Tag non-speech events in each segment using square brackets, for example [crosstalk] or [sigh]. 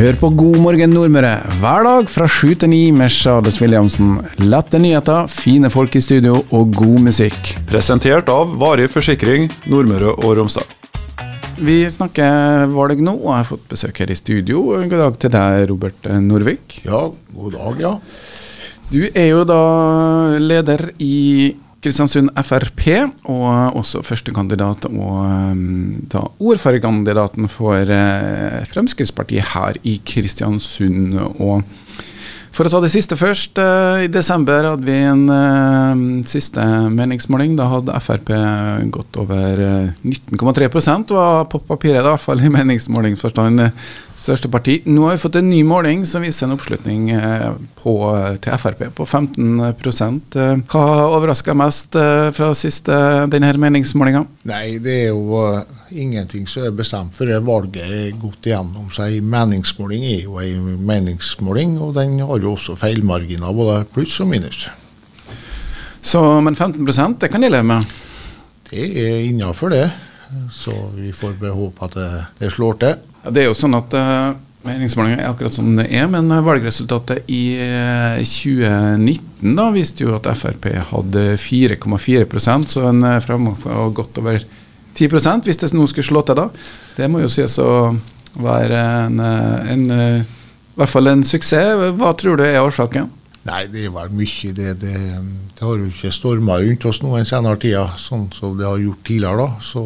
Hør på God morgen Nordmøre hver dag fra sju til ni med Charles Williamsen. Lette nyheter, fine folk i studio og god musikk. Presentert av Varig forsikring Nordmøre og Romsdal. Vi snakker valg nå, og jeg har fått besøk her i studio. God dag til deg, Robert Norvik. Ja, god dag, ja. Du er jo da leder i Kristiansund Frp, og også førstekandidat og um, da ordførerkandidaten for uh, Fremskrittspartiet her i Kristiansund. Og for å ta det siste først. Uh, I desember hadde vi en uh, siste meningsmåling. Da hadde Frp gått over 19,3% var på papiret, i hvert fall i meningsmålingsforstand største parti. Nå har vi fått en ny måling som viser en oppslutning eh, på, til Frp på 15 eh, Hva overraska mest eh, fra siste denne meningsmålinga? Nei, det er jo ingenting som er bestemt før valget er gått igjennom. seg. en meningsmåling er jo en meningsmåling, og den har jo også feilmarginer, både pluss og minus. Så, Men 15% det kan de leve med? Det er innafor det. Så vi får håpe at det, det slår til. Ja, det er jo sånn at uh, Meningsmålingene er akkurat som det er, men eh, valgresultatet i uh, 2019 da viste jo at Frp hadde 4,4% så en fremgang på godt over 10 hvis det nå skulle slå til da. Det må jo sies å være en, en, hvert fall en suksess. Hva tror du er årsaken? Nei, det er vel mye. Det, det, det har jo ikke storma rundt oss nå den senere tida, sånn som det har gjort tidligere. da, Så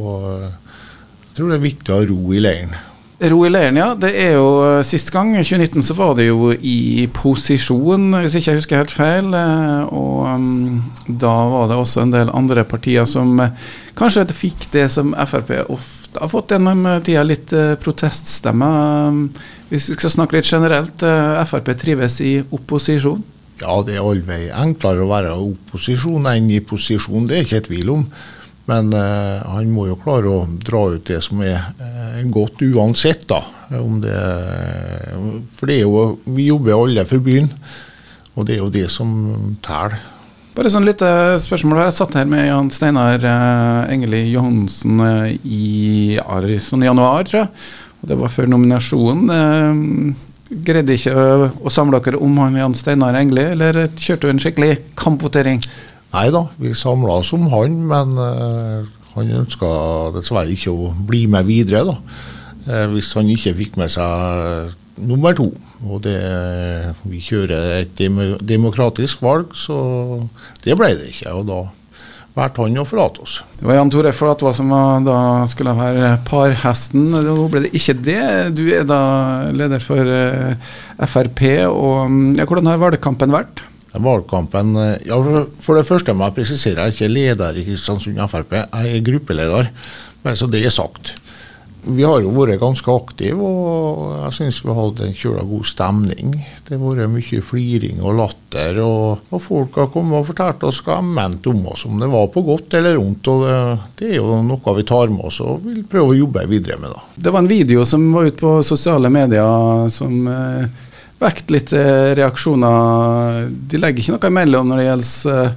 jeg tror det er viktig å ha ro i leiren. Ro i leiren, ja. Det er jo eh, Sist gang, i 2019, så var det jo i posisjon, hvis ikke jeg husker helt feil. Eh, og um, da var det også en del andre partier som kanskje fikk det som Frp ofte har fått gjennom tida, litt uh, proteststemmer. Um, hvis vi skal snakke litt generelt, Frp trives i opposisjon? Ja, det er allvei enklere å være opposisjon enn i posisjon, det er ikke tvil om. Men eh, han må jo klare å dra ut det som er eh, godt uansett, da. Det, for det jo, vi jobber alle for byen, og det er jo det som teller. Bare sånn lite spørsmål. Jeg satt her med Jan Steinar eh, Engeli Johansen eh, i sånn januar, tror jeg. Og det var før nominasjonen. Eh, greide ikke å, samle dere om han Jan Steinar Engeli, eller kjørte du en skikkelig kampvotering? Nei da, vi samla oss om han, men han ønska dessverre ikke å bli med videre. da. Hvis han ikke fikk med seg nummer to. Og det, vi kjører et demokratisk valg, så det ble det ikke. Og da valgte han å forlate oss. Det var Jan Tore Flatva som var, da skulle være parhesten. Nå ble det ikke det. Du er da leder for uh, Frp. og ja, Hvordan har valgkampen vært? valgkampen eh, ja, For det første må jeg presisere jeg er ikke leder i Kristiansund Frp, jeg er gruppeleder. Bare så det er sagt. Vi har jo vært ganske aktive, og jeg syns vi har hatt en kjøla god stemning. Det har vært mye fliring og latter, og, og folk har kommet og fortalt oss hva de mente om oss, om det var på godt eller vondt. og det, det, er jo noe vi tar med oss og vil prøve å jobbe videre med. da. Det var en video som var ute på sosiale medier som eh vekt litt eh, reaksjoner. De legger ikke noe imellom når det gjelder eh,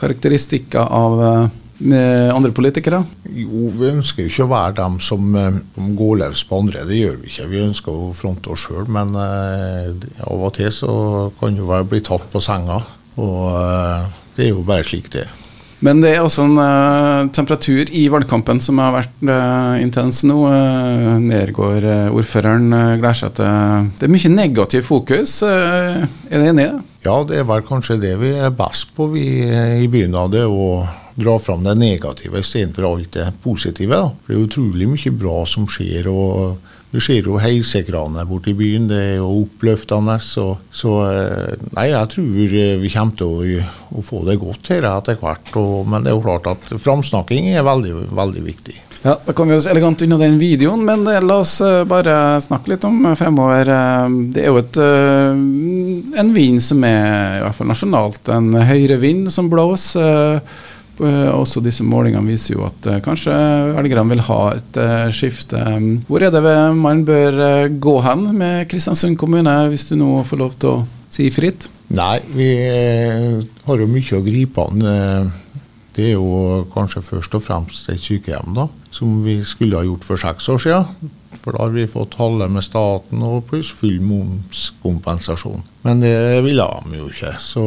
karakteristikker av eh, andre politikere? Jo, vi ønsker jo ikke å være dem som, som går løs på andre. Det gjør vi ikke. Vi ønsker å fronte oss sjøl, men eh, av og til så kan jo være bli tatt på senga. Og eh, det er jo bare slik det er. Men det er også en uh, temperatur i valgkampen som har vært uh, intens nå. Uh, Nergård, uh, ordføreren, seg til Det er mye negativ fokus. er du enig i det? Ja, det er vel kanskje det vi er best på vi i byen av det. Å dra fram det negative istedenfor alt det positive. Da. Det er utrolig mye bra som skjer. og du ser jo heisekraner borte i byen, det er jo oppløftende. Så, så, eh, nei, jeg tror eh, vi kommer til å, å få det godt her etter hvert. Og, men det er jo klart at framsnakking er veldig, veldig viktig. Ja, Da kom vi oss elegant unna den videoen, men eh, la oss bare snakke litt om fremover. Det er jo et, en vind som er i hvert fall nasjonalt en høyre vind som blåser. Eh, også disse målingene viser jo at uh, kanskje velgerne vil ha et uh, skifte. Hvor er det man bør gå hen med Kristiansund kommune, hvis du nå får lov til å si fritt? Nei, vi har jo mye å gripe an. Det er jo kanskje først og fremst et sykehjem, da, som vi skulle ha gjort for seks år siden. For da har vi fått halve med staten og pluss full momskompensasjon. Men det ville de jo ikke. Så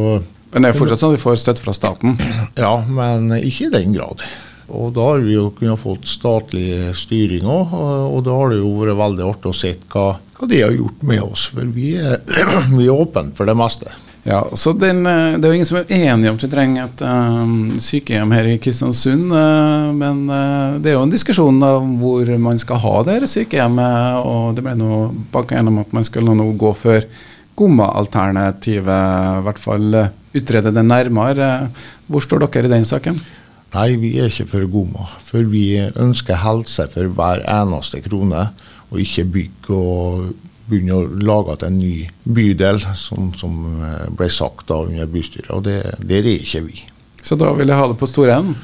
Men det er fortsatt sånn at vi får støtte fra staten? [clears throat] ja, men ikke i den grad. Og da har vi jo kunnet fått statlig styring òg, og da har det jo vært veldig artig å se hva, hva de har gjort med oss. For vi er, [clears throat] vi er åpne for det meste. Ja, så den, eh, Det er jo ingen som er enige om at vi trenger et um, sykehjem her i Kristiansund. Uh, men uh, det er jo en diskusjon om hvor man skal ha det her sykehjemmet. Og det ble nå banka gjennom at man skulle nå gå for Gomma-alternativet. I hvert fall utrede det nærmere. Hvor står dere i den saken? Nei, vi er ikke for gode. For vi ønsker helse for hver eneste krone, og ikke bygg og begynne å lage til en ny bydel, som, som ble sagt da under bystyret. Og det, der er ikke vi. Så da vil jeg ha det på store enden?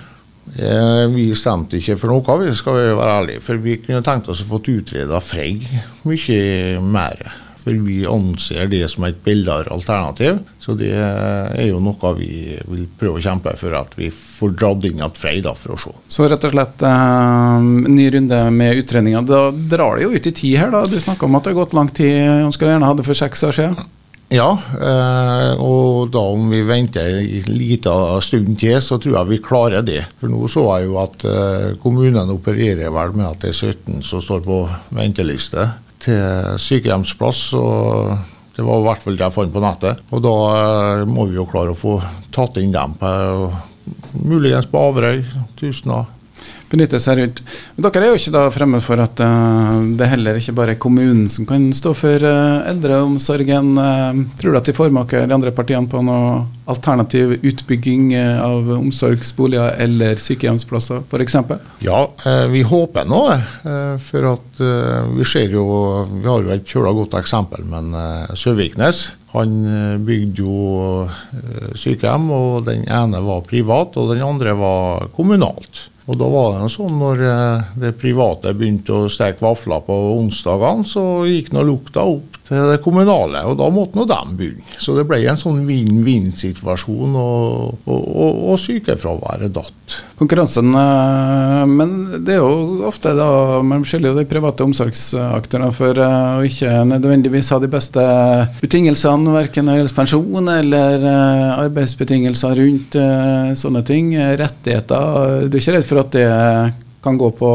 Eh, vi stemte ikke for noe, vi skal være ærlige. For vi kunne tenkt oss å få utreda Frigg mye mer. For vi anser det som et billigere alternativ. Så det er jo noe vi vil prøve å kjempe for at vi får dratt inn igjen Frei da, for å se. Så rett og slett eh, ny runde med utredninga. Da drar det jo ut i tid her, da. Du snakka om at det har gått lang tid. Man skulle gjerne hatt det for seks år siden. Ja, eh, og da om vi venter en liten stund til, så tror jeg vi klarer det. For nå så jeg jo at eh, kommunene opererer vel med at det er 17 som står på venteliste til sykehjemsplass. og det var i hvert fall det jeg fant på nettet. Og da eh, må vi jo klare å få tatt inn dem på muligens på Averøy, Tustna. Benytte seg rundt. Men dere er jo ikke da fremmed for at uh, det heller ikke bare er kommunen som kan stå for uh, eldreomsorgen. Uh, tror du at de dere de andre partiene på noe alternativ utbygging av omsorgsboliger eller sykehjemsplasser f.eks.? Ja, vi håper nå For at vi ser jo Vi har jo et kjøla godt eksempel, men Søviknes han bygde jo sykehjem, og den ene var privat, og den andre var kommunalt. Og da var det sånn når eh, det private begynte å steke vafler på onsdagene, så gikk nå lukta opp til det kommunale, og da måtte nå dem begynne. Så det ble en sånn vinn-vinn-situasjon, og, og, og, og sykefraværet datt. Konkurransen, eh, men det er jo ofte da man skylder jo de private omsorgsaktørene for eh, å ikke nødvendigvis ha de beste betingelsene, verken når det gjelder pensjon eller arbeidsbetingelser rundt sånne ting. Rettigheter. Du er ikke redd for at det kan gå på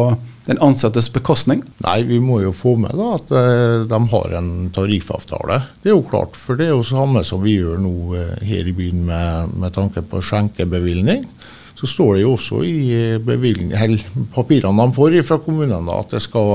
den ansattes bekostning? Nei, vi må jo få med da at eh, de har en tariffavtale. Det er jo klart, for det er jo samme som vi gjør nå eh, her i byen med, med tanke på skjenkebevilgning. Så står det jo også i eh, papirene de får fra kommunene at det skal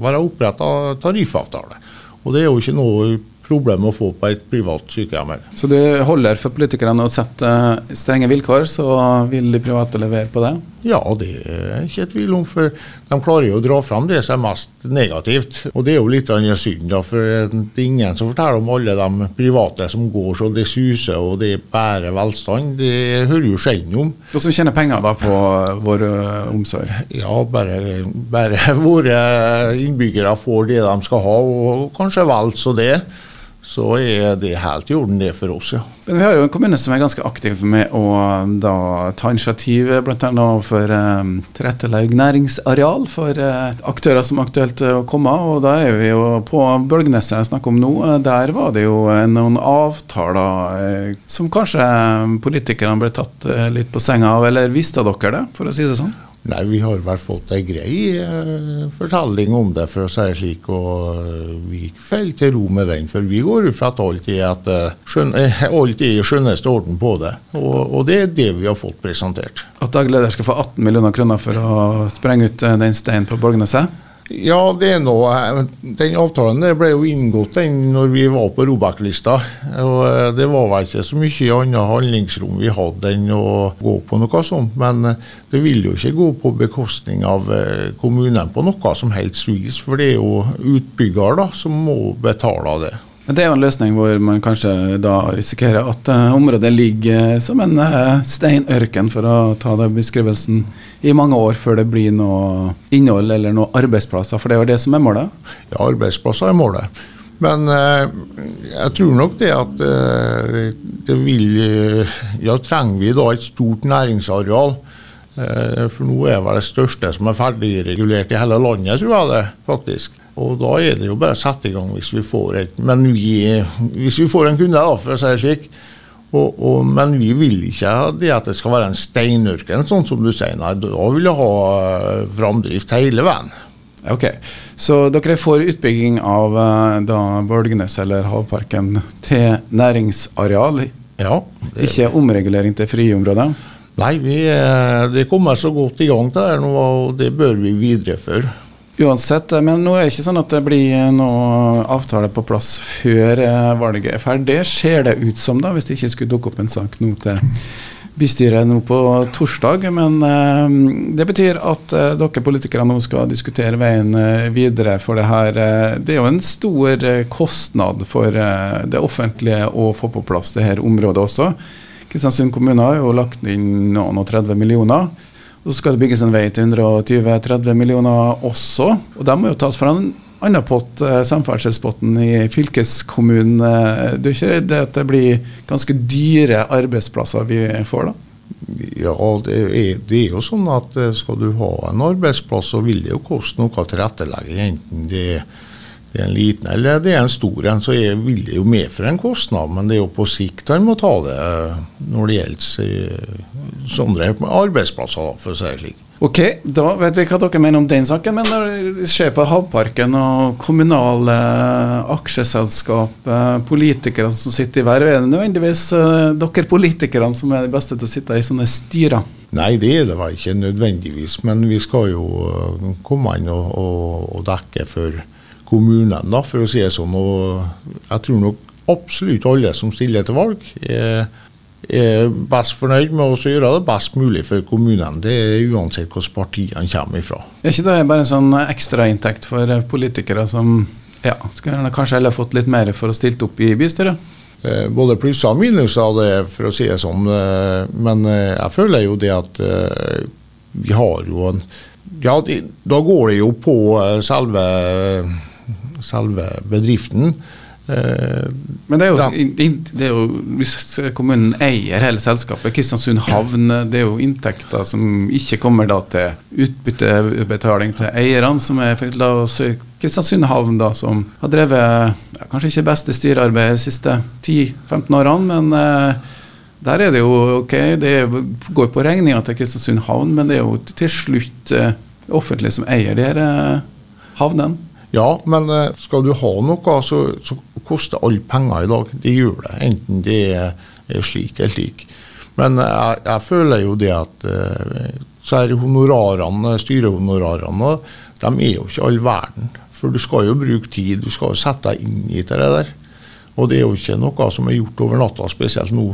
være oppretta tariffavtale. Og det er jo ikke noe problem å få på et privat sykehjem. Her. Så det holder for politikerne å sette strenge vilkår, så vil de private levere på det? Ja, det er ikke tvil om. For de klarer jo å dra fram det som er mest negativt. Og det er jo litt synd, da, for det er ingen som forteller om alle de private som går så det suser og det bærer velstand. Det hører jo sjelden om. Og som tjener penger da på vår omsorg? Ja, bare, bare [laughs] våre innbyggere får det de skal ha, og kanskje vel så det så er det helt i orden, det for oss, ja. Men vi har jo en kommune som er ganske aktiv med å da, ta initiativ bl.a. for um, tilrettelegge næringsareal for uh, aktører som er aktuelt å komme. Og da er vi jo på Bølgneset jeg snakker om nå. Der var det jo noen avtaler uh, som kanskje politikerne ble tatt litt på senga av, eller visste dere det, for å si det sånn? Nei, vi har vel fått ei grei eh, fortelling om det, for å si det slik. Og eh, vi faller til ro med den. For vi går ut fra at alt er, at, eh, [laughs] alt er i skjønneste orden på det. Og, og, det er det vi har fått presentert. At daglig leder skal få 18 millioner kroner for å sprenge ut den steinen på Borgneset? Ja, det er noe, den avtalen der ble jo inngått den når vi var på Robek-lista. og eh, Det var vel ikke så mye annet handlingsrom vi hadde enn å gå på noe sånt. Men eh, det vil jo ikke gå på bekostning av eh, kommunen på noe som helst vis. For det er jo utbygger da, som må betale det. Det er jo en løsning hvor man kanskje da risikerer at uh, området ligger som en uh, steinørken, for å ta den beskrivelsen, i mange år før det blir noe innhold eller noen arbeidsplasser. For det er jo det som er målet? Ja, arbeidsplasser er målet. Men uh, jeg tror nok det at det vil Ja, trenger vi da et stort næringsareal? For nå er vel det største som er ferdigregulert i hele landet, tror jeg det faktisk. Og da er det jo bare å sette i gang hvis vi får et Men vi, hvis vi får en kunde, da, for å si det slik. Og, og, men vi vil ikke det at det skal være en steinørken, sånn som du sier. Nei, da vil jeg ha eh, framdrift hele veien. Ok, Så dere får utbygging av eh, da Bølgenes eller Havparken til næringsareal? Ja. Det, ikke omregulering til friområder? Nei, vi, det kommer så godt i gang der nå, og det bør vi videreføre. Uansett, eh, men nå er det ikke sånn at det blir noe avtale på plass før eh, valget er ferdig. Ser det ut som, da, hvis det ikke skulle dukke opp en sak nå til bystyret nå på torsdag. Men eh, det betyr at eh, dere politikere nå skal diskutere veien eh, videre for det her. Eh, det er jo en stor eh, kostnad for eh, det offentlige å få på plass det her området også. Kristiansund kommune har jo lagt inn noen og 30 millioner. Så skal det bygges en vei til 120-30 millioner også. Og de må jo tas fra en annen pott, eh, samferdselspotten i fylkeskommunen. Eh, du er ikke redd at det blir ganske dyre arbeidsplasser vi får da? Ja, det er, det er, jo sånn at eh, skal du ha en arbeidsplass, så vil det jo koste noe å tilrettelegge. Enten det, det, er en liten eller det er en stor en, så er, vil det jo medføre en kostnad. Men det er jo på sikt en må ta det når det gjelder sånne arbeidsplasser, for å si det slik. Ok, da vet vi hva dere mener om den saken. Men når det skjer på Havparken og kommunale aksjeselskap, politikere som sitter i vervet, er det nødvendigvis uh, dere politikerne som er de beste til å sitte i sånne styrer? Nei, det er det vel ikke nødvendigvis. Men vi skal jo uh, komme inn og, og, og, dekke for kommunen, da, for å si det sånn. Og jeg tror nok absolutt alle som stiller til valg, er er best fornøyd med å gjøre det best mulig for kommunene. Det er uansett hvilket parti han kommer ifra. Er ikke det bare en sånn ekstrainntekt for politikere som ja, kanskje heller fått litt mer for å stilt opp i bystyret? Eh, både plusser og minuser av det, for å si det sånn. Eh, men eh, jeg føler jo det at vi har jo en Ja, da går det jo på selve, selve bedriften. Men det er, jo, det er, jo, Hvis kommunen eier hele selskapet, Kristiansund havn, det er jo inntekter som ikke kommer da til utbyttebetaling til eierne, som er la oss Kristiansund havn, da, som har drevet ja, kanskje ikke beste styrearbeid de siste 10-15 årene, men eh, der er det jo ok, det går på regninga til Kristiansund havn, men det er jo til slutt eh, offentlig som eier de her eh, havnene. Ja, men eh, skal du ha noe, så, så koster alle penger i dag. Det gjør det. Enten det er slik eller slik. Men jeg, jeg føler jo det at eh, så er honorarene, styrehonorarene de er jo ikke all verden. For du skal jo bruke tid, du skal jo sette deg inn i det der. Og det er jo ikke noe som er gjort over natta, spesielt nå.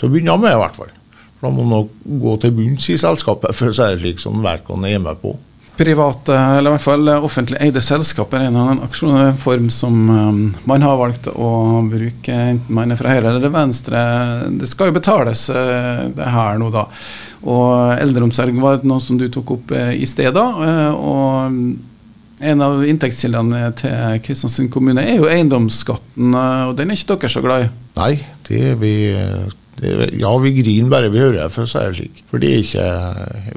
Til å begynne med, i hvert fall. For da må man gå til bunns i selskapet, [laughs] for så er det slik som verkene er med på private, eller i hvert fall offentlig eide selskaper er en aksjonsform som um, man har valgt å bruke, enten man er fra høyre eller venstre. Det skal jo betales, uh, det her nå, da. Og eldreomsorg var noe som du tok opp uh, i sted, da. og en av inntektskildene til Kristiansund kommune er jo eiendomsskatten, og den er ikke dere så glad i? Nei, det er vi det, ja, vi griner bare vi hører det, for å si det slik. For det er ikke,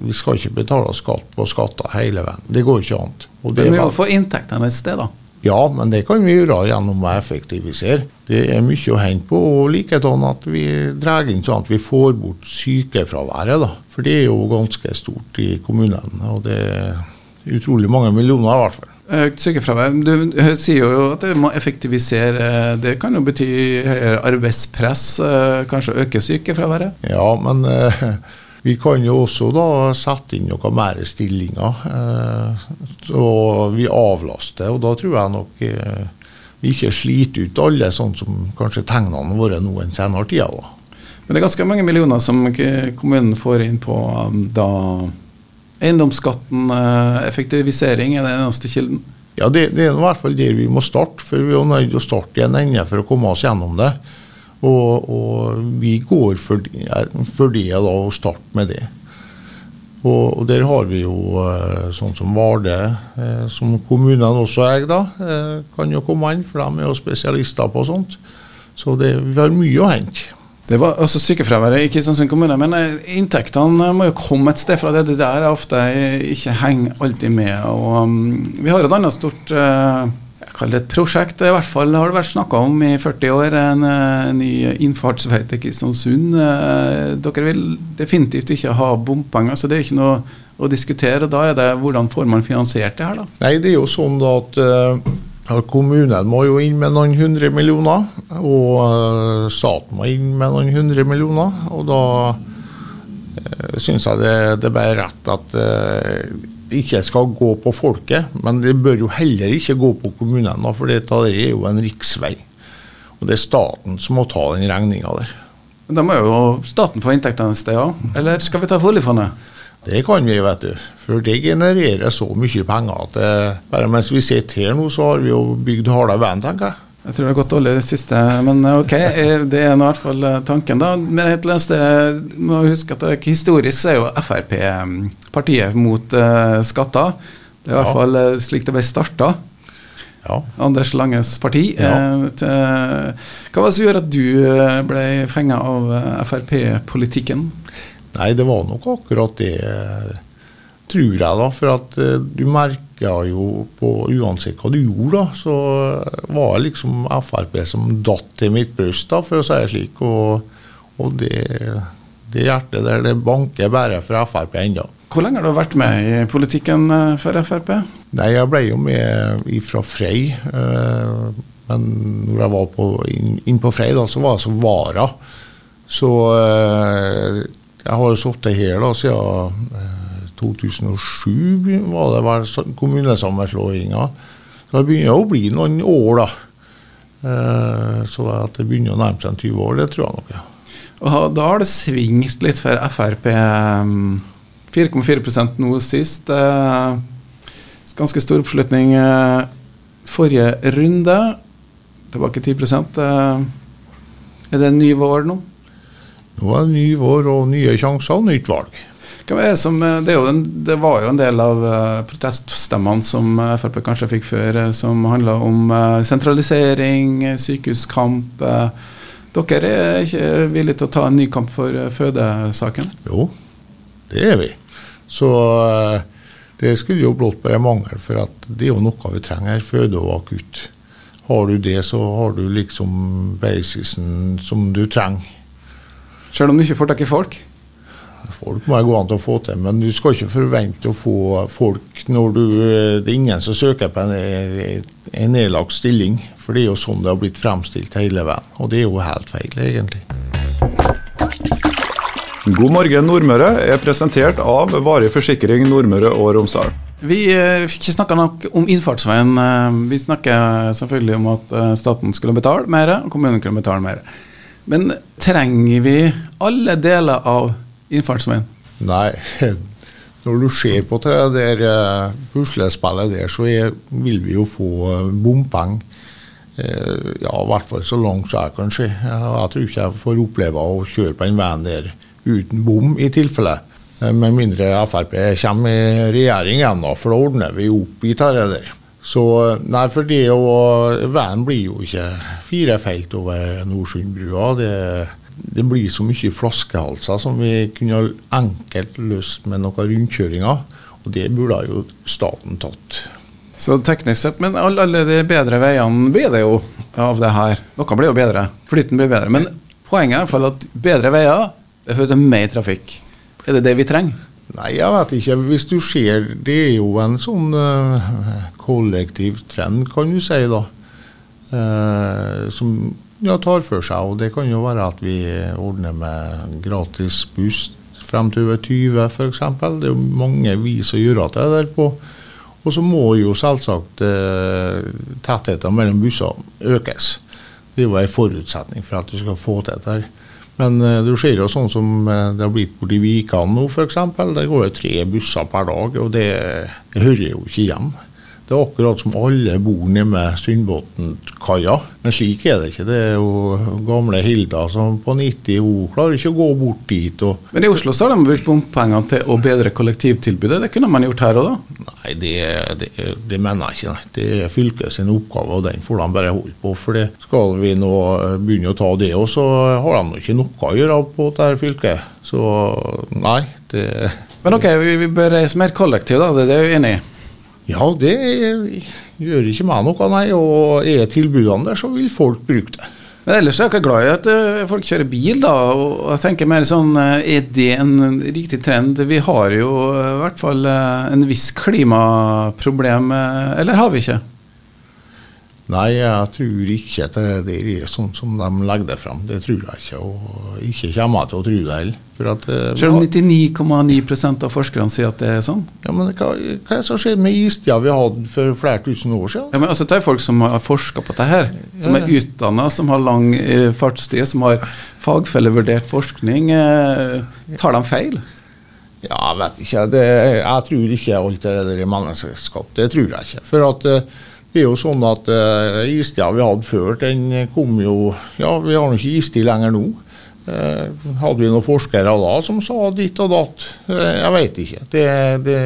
vi skal ikke betale skatt på skatter hele veien. Det går ikke an. Men vi må få inntektene et sted, da. Ja, men det kan vi gjøre gjennom å effektivisere. Det er mye å hente på. Og likedan at vi drar inn sånn at vi får bort sykefraværet. da. For det er jo ganske stort i kommunene. Og det er utrolig mange millioner i hvert fall. Økt sykefravær. Du sier jo at det må effektivisere. Det kan jo bety høyere arbeidspress, eh, kanskje øke sykefraværet? Ja, men eh, vi kan jo også da sette inn noe mer stillinger. Eh, så vi avlaster, og da tror jeg nok vi ikke sliter ut alle, sånn som kanskje tegnene våre nå en senere tid. Men det er ganske mange millioner som kommunen får inn på da Eiendomsskatten, eh, effektivisering, er den eneste kilden? Ja, det, det, er i hvert fall der vi må starte. For vi er nødt til å starte i en ende for å komme oss gjennom det. Og, og vi går for, for, det da, å starte med det. Og, og, der har vi jo eh, sånn som Varde, eh, som kommunene også eier, da, kan jo komme inn, for de er jo spesialister på sånt. Så det, vi har mye å hente. Det var altså sykefraværet i Kristiansund kommune, men eh, inntektene må jo komme et sted fra. Det, det der er ofte ikke henger alltid med. og um, Vi har et annet stort uh, jeg kaller det et prosjekt. I hvert fall har det vært snakka om i 40 år. En, uh, ny innfartsvei til Kristiansund. Uh, dere vil definitivt ikke ha bompenger, så det er ikke noe å diskutere. Da er det hvordan får man finansiert det her, da? Nei, det er jo sånn da at Kommunen må jo inn med noen hundre millioner, og eh, staten må inn med noen hundre millioner. Og da uh, syns jeg det, det er bare rett at det ikke skal gå på folket. Men det bør jo heller ikke gå på kommunen, for det er jo en riksvei. Og det er staten som må ta den regninga der. Da må jo staten få inntektene et sted òg, eller skal vi ta oljefondet? Det kan vi, vet du. For det genererer så mye penger at det, bare mens vi sitter her nå, så har vi jo bygd harde veien, tenker jeg. Jeg tror det har gått dårlig det siste, men eh, ok. Eh, det er i hvert fall eh, tanken, da. Men annet sted må huske at det, historisk så er jo Frp partiet mot skatter. Det er i hvert fall slik det ble starta. Ja. Anders Langes parti. Ja. Eh, hva var det som gjorde at du ble fenga av Frp-politikken? Nei, det var nok akkurat det, tror jeg, da. For at uh, du merka jo på uansett hva du gjorde, da, så var det liksom Frp som datt til mitt bryst, da, for å si det slik. Og, og det, det, hjertet der, det banker bare for Frp ennå. Hvor lenge har du vært med i politikken eh, for Frp? Nei, Jeg ble jo med fra Frei. Uh, men når jeg var på, inn, inn, på Frei, da, så var jeg som vara. Så jeg har jo sittet her da siden 2007, eh, var det vel kommunesammenslåinga. Så det begynner å bli noen år, da. Eh, så at det begynner å nærme seg 20 år, det tror jeg nok. ja. Og da har det svingt litt for Frp. 4,4 eh, nå sist. Ganske stor oppslutning forrige runde. Tilbake 10% Er det en ny vår nå? Nå er det ny vår og nye sjanser og nytt valg. Som, eh, det, en, det, var jo en del av uh, proteststemmene som uh, Frp kanskje fikk før, som handla om sentralisering, sykehuskamp. dere er ikke villige til å ta en ny kamp for fødesaken? Jo, det er vi. Så det skulle jo blott bare mangle, for at det er jo noe vi trenger. Føde og akutt. Har du det, så har du liksom basisen som du trenger. Selv om du ikke får tak i folk? Folk må jeg gå an til å få til, men du skal ikke forvente å få folk når du, det er ingen som søker på en, en nedlagt stilling. For det er jo sånn det har blitt fremstilt hele veien. Og det er jo helt feil, egentlig. God morgen Nordmøre er presentert av Varig forsikring Nordmøre og Romsdal. Vi eh, fikk ikke snakka nok om innfartsveien. Eh, vi snakker selvfølgelig om at eh, staten skulle betale mer, og kommunen kunne betale mer. Men trenger vi alle deler av innfartsveien? Nei. [laughs] Når du ser på det der uh, puslespillet der, så er, vil vi jo få uh, bompenger. Uh, ja, i hvert fall så langt som jeg kan se. Jeg tror ikke jeg får oppleve å kjøre på den veien der uten bom, i tilfelle. Med mindre Frp kommer i regjering igjen, for da ordner vi opp i det der. Så nei, for det å Veien blir jo ikke fire felt over Nordsundbrua. Det, det blir så mye flaskehalser som vi kunne enkelt løst med noen rundkjøringer. Og det burde jo staten tatt. Så teknisk sett, men alle, alle de bedre veiene blir det jo av det her. Noe blir jo bedre. Flyten blir bedre. Men poenget er i hvert fall at bedre veier det fører til mer trafikk. Er det det vi trenger? Nei, jeg vet ikke. Hvis du ser Det er jo en sånn uh, kollektiv trend, kan du si, da. Uh, som ja, tar for seg. Og det kan jo være at vi ordner med gratis buss frem til over 20 f.eks. Det er jo mange vis å gjøre det der på. Og så må jo selvsagt uh, tettheten mellom bussene økes. Det er jo en forutsetning for at du skal få til dette. Men uh, du ser jo sånn som uh, det har blitt borti Vikan nå, f.eks. Det går jo tre busser per dag, og det, det hører jo ikke hjem. Det er akkurat som alle bor nede Sundbotnkaia. Men slik er det ikke. Det er jo gamle Hilda som på 90 hun klarer ikke å gå bort dit. Men i Oslo så har de brukt bompengene til å bedre kollektivtilbudet. Det kunne man gjort her òg, da? Nei, det, det, det mener jeg ikke. Nei. Det er fylket sin oppgave, og den får de bare holde på. For det skal vi nå begynne å ta det, òg, så har de ikke noe å gjøre på dette fylket. Så nei, det Men ok, vi, vi bør reise mer kollektiv, da. Det er jeg enig i. Ja, det gjør ikke meg noe, nei. Og er tilbudene der, så vil folk bruke det. Men ellers er jeg ikke glad i at eh, folk kjører bil, da. Og jeg tenker mer sånn eh, Er det en riktig trend? Vi har jo eh, i hvert fall en viss klimaproblem, eller har vi ikke? Nei, jeg tror ikke at det er sånn som de legger det fram. Det tror jeg ikke, og ikke kommer jeg til å tro det heller. At, eh, Selv om 99,9% av forskerne sier at det er sånn. Ja, men hva, hva er det som skjedde med istida vi hadde for flere tusen år siden? Ja, men altså, Det er folk som har forska på dette her, som er utdanna, som har lang eh, fartstid, som har fagfellevurdert forskning. Eh, tar de feil? Ja, jeg vet ikke. Det, jeg tror ikke alt det der er menneskeskapt. Det tror jeg ikke. For at eh, det er jo sånn at uh, istida vi hadde før, den kom jo Ja, vi har nå ikke istid lenger nå. Uh, hadde vi noen forskere da som sa ditt og datt? Uh, jeg vet ikke. Det, det,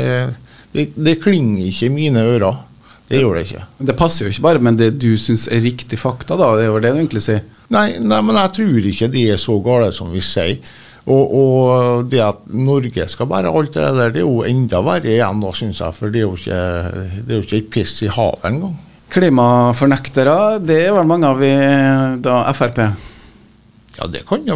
det, det klinger ikke i mine ører. Det gjør det ikke. Det passer jo ikke bare, men det du syns er riktig fakta, da. Det er jo det du egentlig sier. Nei, nei, men jeg tror ikke det er så galt som vi sier. Og, og det at Norge skal bære alt det der, det er jo enda verre igjen, da, syns jeg. For det er jo ikke, et piss i havet engang. Klimafornektere, det vel mange av i da Frp? Ja, det kan jo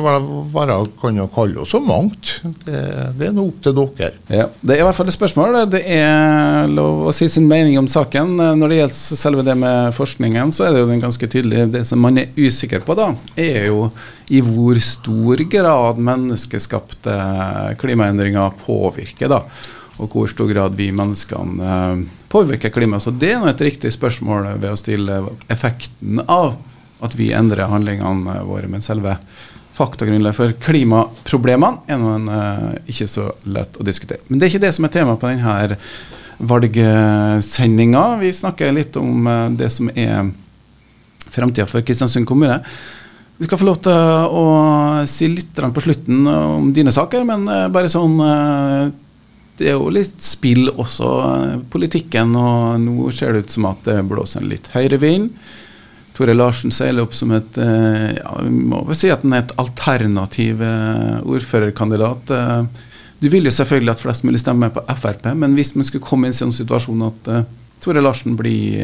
være, kan jo kalle oss så mangt. Det, det er nå opp til dere. Ja, Det er i hvert fall et spørsmål. Det er lov å si sin mening om saken. Når det gjelder selve det med forskningen, så er det jo den ganske tydelig. Det som man er usikker på, da, er jo i hvor stor grad menneskeskapte klimaendringer påvirker. da, Og hvor stor grad vi menneskene eh, påvirker klimaet. Så det er nå et riktig spørsmål ved å stille effekten av at vi endrer handlingene våre. Men selve faktagrunnlaget for klimaproblemene er en uh, ikke så lett å diskutere. Men det er ikke det som er tema på denne valgsendinga. Vi snakker litt om uh, det som er framtida for Kristiansund kommune. Du skal få lov til å si litt på slutten om dine saker, men bare sånn Det er jo litt spill også, politikken, og nå ser det ut som at det blåser en litt høyrevind. Tore Larsen seiler opp som et eh, ja, vi må vel si at han er et alternativ eh, ordførerkandidat. Eh, du vil jo selvfølgelig at flest mulig stemmer på Frp, men hvis man skulle komme i en sånn situasjon at Tore Larsen blir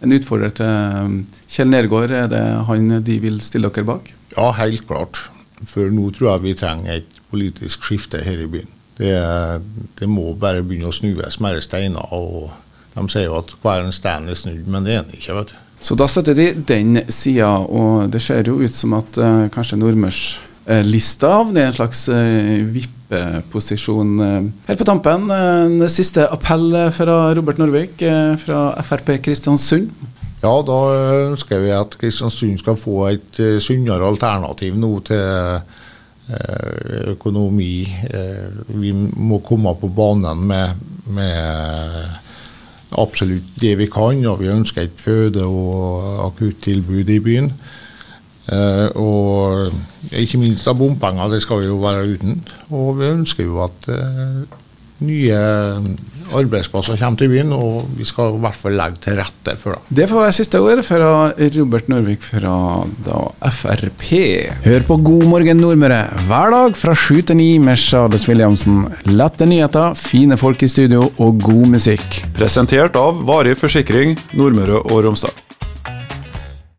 en utfordrer til Kjell Nergård, er det han de vil stille dere bak? Ja, helt klart. For nå tror jeg vi trenger et politisk skifte her i byen. Det, det må bare begynne å snues mer steiner. og De sier jo at hver en stein er snudd, men det er den ikke. vet du. Så da støtter de den sida, og det ser jo ut som at uh, kanskje Nordmørslista uh, havner i en slags uh, vippeposisjon. Uh, helt på tampen, en siste appell fra Robert Norvik fra Frp Kristiansund. Ja, da ønsker vi at Kristiansund skal få et sunnere alternativ nå til økonomi. Vi må komme på banen med, med absolutt det vi kan, og vi ønsker et føde- og akuttilbud i byen. Uh, og ikke minst av bompenger, det skal vi jo være uten. Og vi ønsker jo at uh, nye arbeidsplasser kommer til byen, og vi skal i hvert fall legge til rette for det. Det får være siste ord fra Robert Norvik fra da Frp. Hør på God morgen Nordmøre hver dag fra sju til ni med Charles Williamsen. Lette nyheter, fine folk i studio og god musikk. Presentert av Varig forsikring Nordmøre og Romsdal.